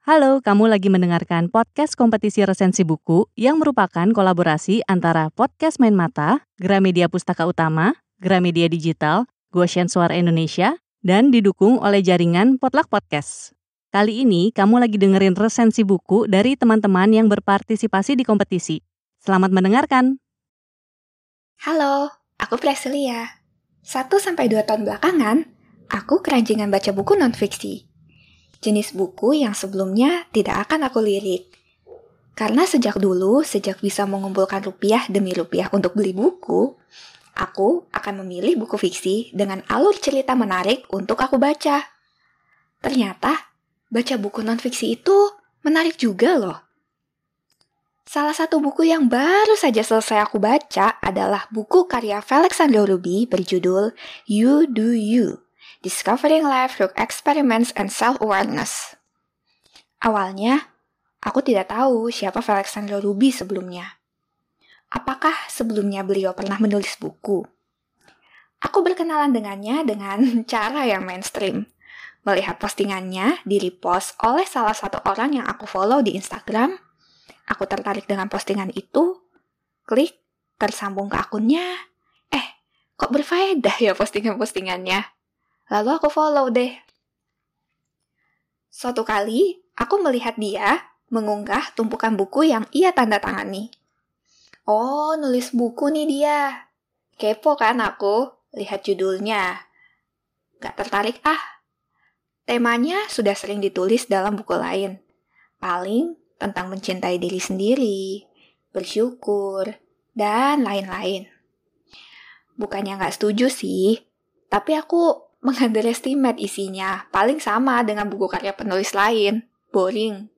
Halo, kamu lagi mendengarkan podcast kompetisi resensi buku yang merupakan kolaborasi antara Podcast Main Mata, Gramedia Pustaka Utama, Gramedia Digital, Goshen Suara Indonesia, dan didukung oleh jaringan Potluck Podcast. Kali ini kamu lagi dengerin resensi buku dari teman-teman yang berpartisipasi di kompetisi. Selamat mendengarkan. Halo, aku Priscilia. 1-2 tahun belakangan, aku keranjingan baca buku non-fiksi jenis buku yang sebelumnya tidak akan aku lirik. Karena sejak dulu, sejak bisa mengumpulkan rupiah demi rupiah untuk beli buku, aku akan memilih buku fiksi dengan alur cerita menarik untuk aku baca. Ternyata, baca buku non-fiksi itu menarik juga loh. Salah satu buku yang baru saja selesai aku baca adalah buku karya Felix Ruby berjudul You Do You. Discovering Life Through Experiments and Self-Awareness. Awalnya, aku tidak tahu siapa Alexander Ruby sebelumnya. Apakah sebelumnya beliau pernah menulis buku? Aku berkenalan dengannya dengan cara yang mainstream. Melihat postingannya di repost oleh salah satu orang yang aku follow di Instagram, aku tertarik dengan postingan itu, klik, tersambung ke akunnya, eh, kok berfaedah ya postingan-postingannya? Lalu aku follow deh. Suatu kali, aku melihat dia mengunggah tumpukan buku yang ia tanda tangani. Oh, nulis buku nih dia. Kepo kan aku? Lihat judulnya. Gak tertarik ah. Temanya sudah sering ditulis dalam buku lain. Paling tentang mencintai diri sendiri, bersyukur, dan lain-lain. Bukannya gak setuju sih, tapi aku mengunderestimate isinya. Paling sama dengan buku karya penulis lain. Boring.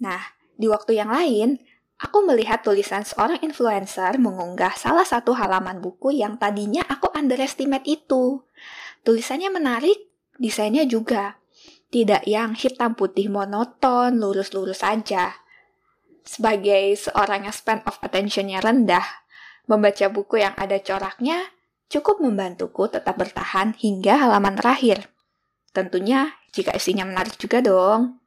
Nah, di waktu yang lain, aku melihat tulisan seorang influencer mengunggah salah satu halaman buku yang tadinya aku underestimate itu. Tulisannya menarik, desainnya juga. Tidak yang hitam putih monoton, lurus-lurus saja. Sebagai seorang yang span of attentionnya rendah, membaca buku yang ada coraknya cukup membantuku tetap bertahan hingga halaman terakhir. Tentunya jika isinya menarik juga dong.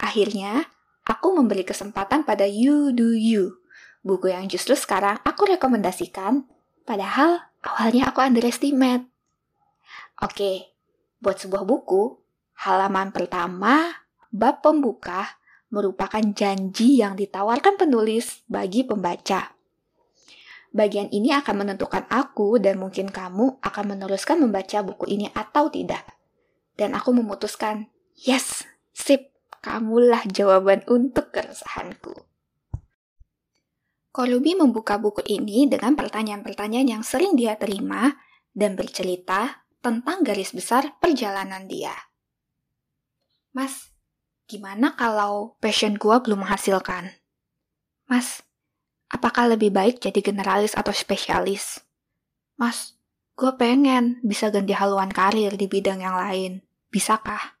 Akhirnya, aku memberi kesempatan pada You Do You, buku yang justru sekarang aku rekomendasikan, padahal awalnya aku underestimate. Oke, buat sebuah buku, halaman pertama, bab pembuka, merupakan janji yang ditawarkan penulis bagi pembaca. Bagian ini akan menentukan aku dan mungkin kamu akan meneruskan membaca buku ini atau tidak. Dan aku memutuskan, yes, sip, kamulah jawaban untuk keresahanku. Kolubi membuka buku ini dengan pertanyaan-pertanyaan yang sering dia terima dan bercerita tentang garis besar perjalanan dia. Mas, gimana kalau passion gua belum menghasilkan? Mas, Apakah lebih baik jadi generalis atau spesialis? Mas, gue pengen bisa ganti haluan karir di bidang yang lain. Bisakah?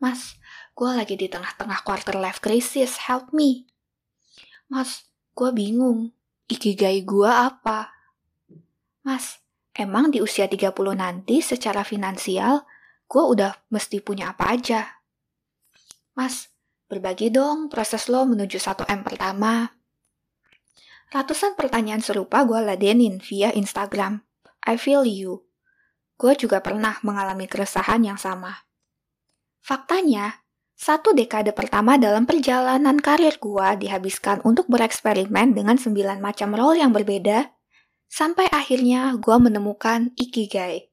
Mas, gue lagi di tengah-tengah quarter life crisis, help me. Mas, gue bingung, ikigai gue apa? Mas, emang di usia 30 nanti secara finansial, gue udah mesti punya apa aja? Mas, berbagi dong proses lo menuju 1M pertama, Ratusan pertanyaan serupa gue ladenin via Instagram. I feel you. Gue juga pernah mengalami keresahan yang sama. Faktanya, satu dekade pertama dalam perjalanan karir gue dihabiskan untuk bereksperimen dengan sembilan macam role yang berbeda, sampai akhirnya gue menemukan Ikigai.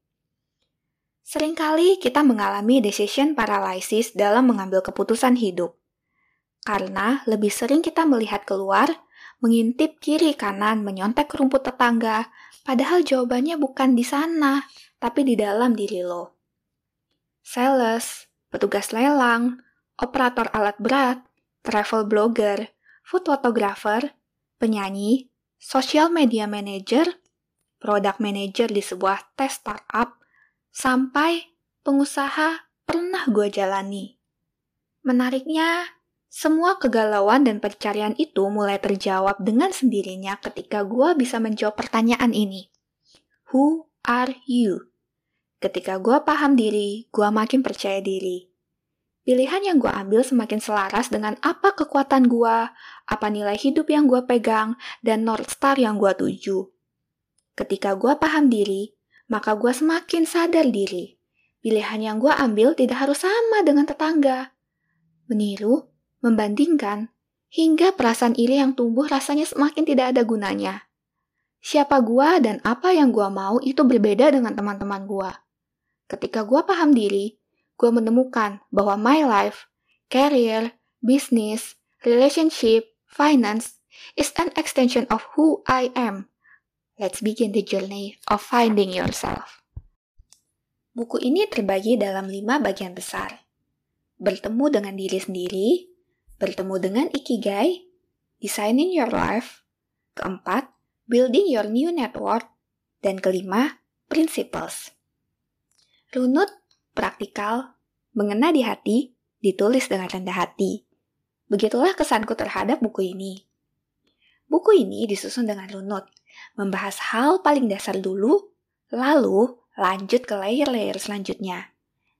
Seringkali kita mengalami decision paralysis dalam mengambil keputusan hidup. Karena lebih sering kita melihat keluar mengintip kiri kanan, menyontek rumput tetangga, padahal jawabannya bukan di sana, tapi di dalam diri lo. Sales, petugas lelang, operator alat berat, travel blogger, food photographer, penyanyi, social media manager, product manager di sebuah tes startup, sampai pengusaha pernah gue jalani. Menariknya, semua kegalauan dan pencarian itu mulai terjawab dengan sendirinya ketika gue bisa menjawab pertanyaan ini. Who are you? Ketika gue paham diri, gue makin percaya diri. Pilihan yang gue ambil semakin selaras dengan apa kekuatan gue, apa nilai hidup yang gue pegang, dan North Star yang gue tuju. Ketika gue paham diri, maka gue semakin sadar diri. Pilihan yang gue ambil tidak harus sama dengan tetangga. Meniru, membandingkan, hingga perasaan iri yang tumbuh rasanya semakin tidak ada gunanya. Siapa gua dan apa yang gua mau itu berbeda dengan teman-teman gua. Ketika gua paham diri, gua menemukan bahwa my life, career, business, relationship, finance is an extension of who I am. Let's begin the journey of finding yourself. Buku ini terbagi dalam lima bagian besar. Bertemu dengan diri sendiri, bertemu dengan ikigai, designing your life, keempat, building your new network, dan kelima, principles. Runut, praktikal, mengena di hati, ditulis dengan rendah hati. Begitulah kesanku terhadap buku ini. Buku ini disusun dengan runut, membahas hal paling dasar dulu, lalu lanjut ke layer-layer selanjutnya.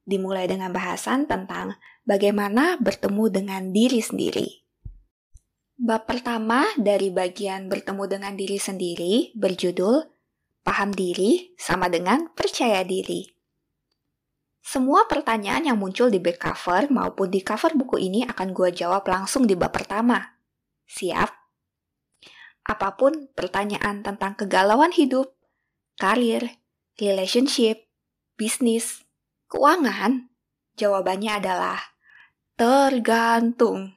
Dimulai dengan bahasan tentang bagaimana bertemu dengan diri sendiri. Bab pertama dari bagian bertemu dengan diri sendiri berjudul Paham Diri sama dengan Percaya Diri. Semua pertanyaan yang muncul di back cover maupun di cover buku ini akan gue jawab langsung di bab pertama. Siap? Apa pun pertanyaan tentang kegalauan hidup, karir, relationship, bisnis, keuangan, jawabannya adalah tergantung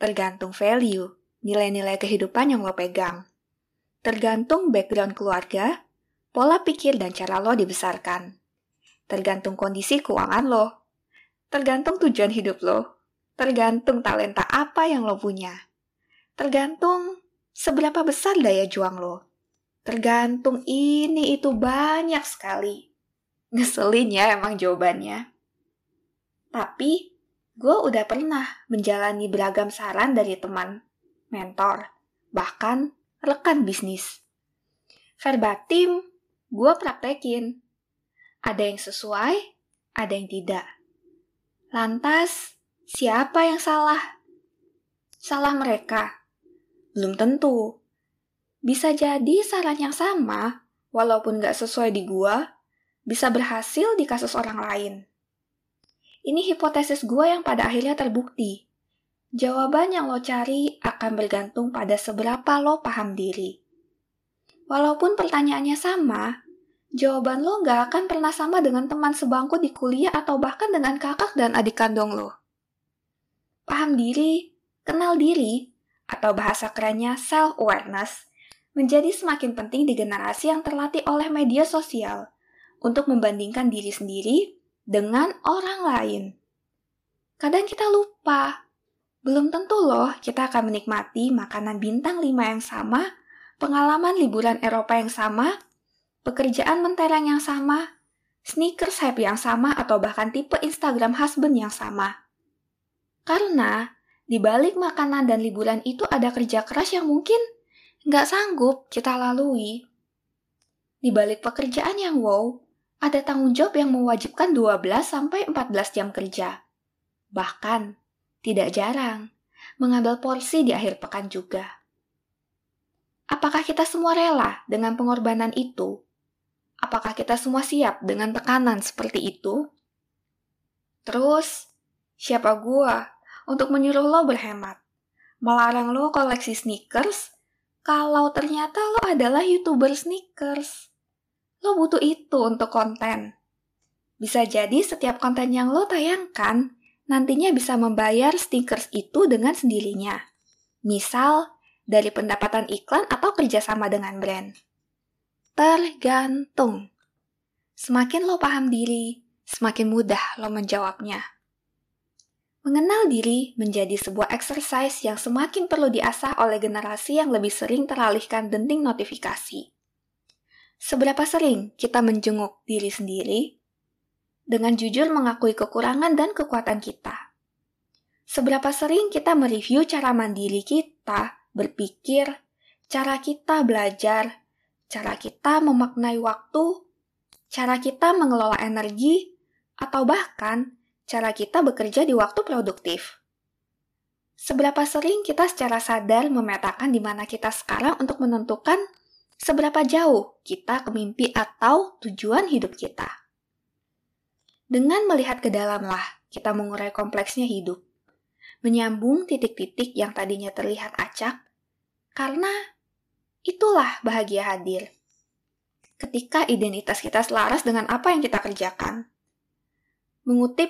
tergantung value, nilai-nilai kehidupan yang lo pegang. Tergantung background keluarga, pola pikir dan cara lo dibesarkan. Tergantung kondisi keuangan lo. Tergantung tujuan hidup lo. Tergantung talenta apa yang lo punya. Tergantung seberapa besar daya juang lo. Tergantung ini itu banyak sekali. Ngeselin ya emang jawabannya. Tapi gue udah pernah menjalani beragam saran dari teman, mentor, bahkan rekan bisnis. Verbatim, gue praktekin. Ada yang sesuai, ada yang tidak. Lantas, siapa yang salah? Salah mereka? Belum tentu. Bisa jadi saran yang sama, walaupun gak sesuai di gue, bisa berhasil di kasus orang lain. Ini hipotesis gue yang pada akhirnya terbukti. Jawaban yang lo cari akan bergantung pada seberapa lo paham diri. Walaupun pertanyaannya sama, jawaban lo gak akan pernah sama dengan teman sebangku di kuliah atau bahkan dengan kakak dan adik kandung lo. Paham diri, kenal diri, atau bahasa kerennya self-awareness, menjadi semakin penting di generasi yang terlatih oleh media sosial untuk membandingkan diri sendiri dengan orang lain. Kadang kita lupa, belum tentu loh kita akan menikmati makanan bintang 5 yang sama, pengalaman liburan Eropa yang sama, pekerjaan mentereng yang sama, sneakers hype yang sama, atau bahkan tipe Instagram husband yang sama. Karena di balik makanan dan liburan itu ada kerja keras yang mungkin nggak sanggup kita lalui. Di balik pekerjaan yang wow, ada tanggung jawab yang mewajibkan 12 sampai 14 jam kerja. Bahkan, tidak jarang, mengambil porsi di akhir pekan juga. Apakah kita semua rela dengan pengorbanan itu? Apakah kita semua siap dengan tekanan seperti itu? Terus, siapa gua untuk menyuruh lo berhemat? Melarang lo koleksi sneakers kalau ternyata lo adalah YouTuber sneakers lo butuh itu untuk konten. Bisa jadi setiap konten yang lo tayangkan nantinya bisa membayar stickers itu dengan sendirinya. Misal, dari pendapatan iklan atau kerjasama dengan brand. Tergantung. Semakin lo paham diri, semakin mudah lo menjawabnya. Mengenal diri menjadi sebuah exercise yang semakin perlu diasah oleh generasi yang lebih sering teralihkan denting notifikasi. Seberapa sering kita menjenguk diri sendiri dengan jujur mengakui kekurangan dan kekuatan kita? Seberapa sering kita mereview cara mandiri kita, berpikir, cara kita belajar, cara kita memaknai waktu, cara kita mengelola energi, atau bahkan cara kita bekerja di waktu produktif. Seberapa sering kita secara sadar memetakan di mana kita sekarang untuk menentukan seberapa jauh kita ke mimpi atau tujuan hidup kita. Dengan melihat ke dalamlah, kita mengurai kompleksnya hidup. Menyambung titik-titik yang tadinya terlihat acak, karena itulah bahagia hadir. Ketika identitas kita selaras dengan apa yang kita kerjakan. Mengutip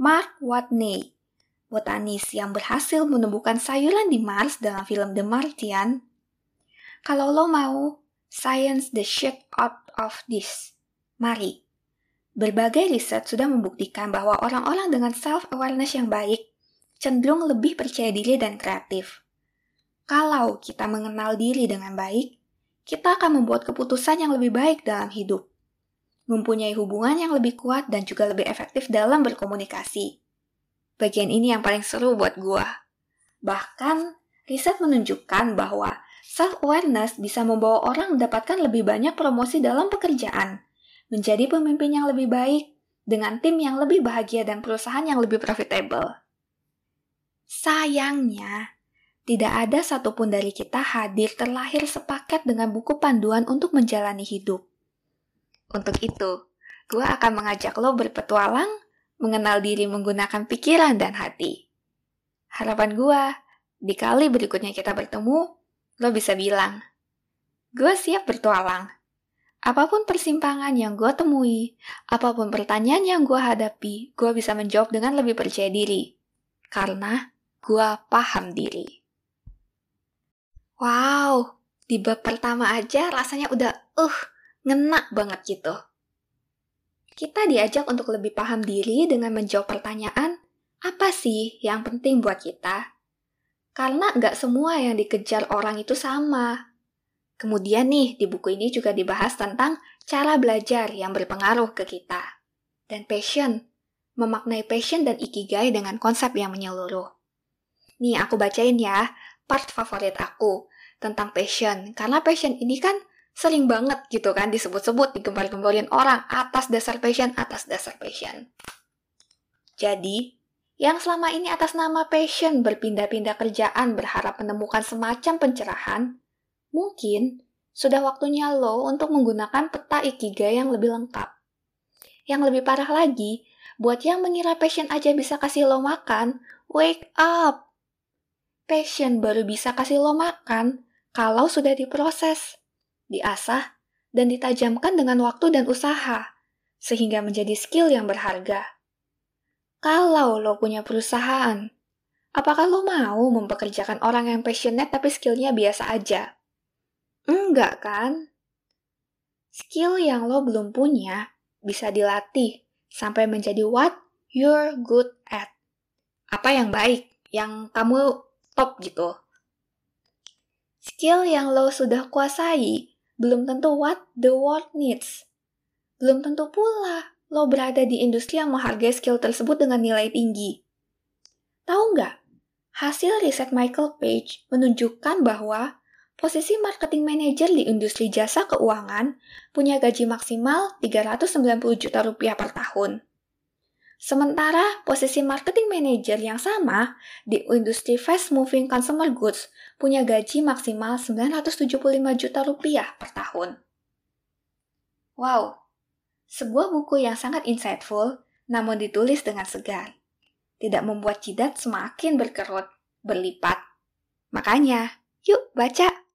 Mark Watney, botanis yang berhasil menemukan sayuran di Mars dalam film The Martian, kalau lo mau science the shit out of this, mari Berbagai riset sudah membuktikan bahwa orang-orang dengan self-awareness yang baik cenderung lebih percaya diri dan kreatif. Kalau kita mengenal diri dengan baik, kita akan membuat keputusan yang lebih baik dalam hidup, mempunyai hubungan yang lebih kuat dan juga lebih efektif dalam berkomunikasi. Bagian ini yang paling seru buat gua. Bahkan, riset menunjukkan bahwa self-awareness bisa membawa orang mendapatkan lebih banyak promosi dalam pekerjaan, menjadi pemimpin yang lebih baik, dengan tim yang lebih bahagia dan perusahaan yang lebih profitable. Sayangnya, tidak ada satupun dari kita hadir terlahir sepaket dengan buku panduan untuk menjalani hidup. Untuk itu, gue akan mengajak lo berpetualang, mengenal diri menggunakan pikiran dan hati. Harapan gue, di kali berikutnya kita bertemu, lo bisa bilang, gue siap bertualang. Apa pun persimpangan yang gue temui, apa pun pertanyaan yang gue hadapi, gue bisa menjawab dengan lebih percaya diri. Karena gue paham diri. Wow, di bab pertama aja rasanya udah uh, ngena banget gitu. Kita diajak untuk lebih paham diri dengan menjawab pertanyaan, apa sih yang penting buat kita? Karena nggak semua yang dikejar orang itu sama. Kemudian nih, di buku ini juga dibahas tentang cara belajar yang berpengaruh ke kita. Dan passion, memaknai passion dan ikigai dengan konsep yang menyeluruh. Nih, aku bacain ya, part favorit aku tentang passion. Karena passion ini kan sering banget gitu kan disebut-sebut, digembar-gemborin orang atas dasar passion, atas dasar passion. Jadi, yang selama ini atas nama passion berpindah-pindah kerjaan berharap menemukan semacam pencerahan, Mungkin sudah waktunya lo untuk menggunakan peta Ikigai yang lebih lengkap. Yang lebih parah lagi, buat yang mengira passion aja bisa kasih lo makan, wake up! Passion baru bisa kasih lo makan kalau sudah diproses, diasah, dan ditajamkan dengan waktu dan usaha, sehingga menjadi skill yang berharga. Kalau lo punya perusahaan, apakah lo mau mempekerjakan orang yang passionate tapi skillnya biasa aja? Enggak kan? Skill yang lo belum punya bisa dilatih sampai menjadi what you're good at. Apa yang baik, yang kamu top gitu. Skill yang lo sudah kuasai belum tentu what the world needs. Belum tentu pula lo berada di industri yang menghargai skill tersebut dengan nilai tinggi. Tahu nggak? Hasil riset Michael Page menunjukkan bahwa Posisi marketing manager di industri jasa keuangan punya gaji maksimal 390 juta rupiah per tahun. Sementara posisi marketing manager yang sama di industri fast moving consumer goods punya gaji maksimal 975 juta rupiah per tahun. Wow, sebuah buku yang sangat insightful namun ditulis dengan segar. Tidak membuat jidat semakin berkerut, berlipat. Makanya, yuk baca!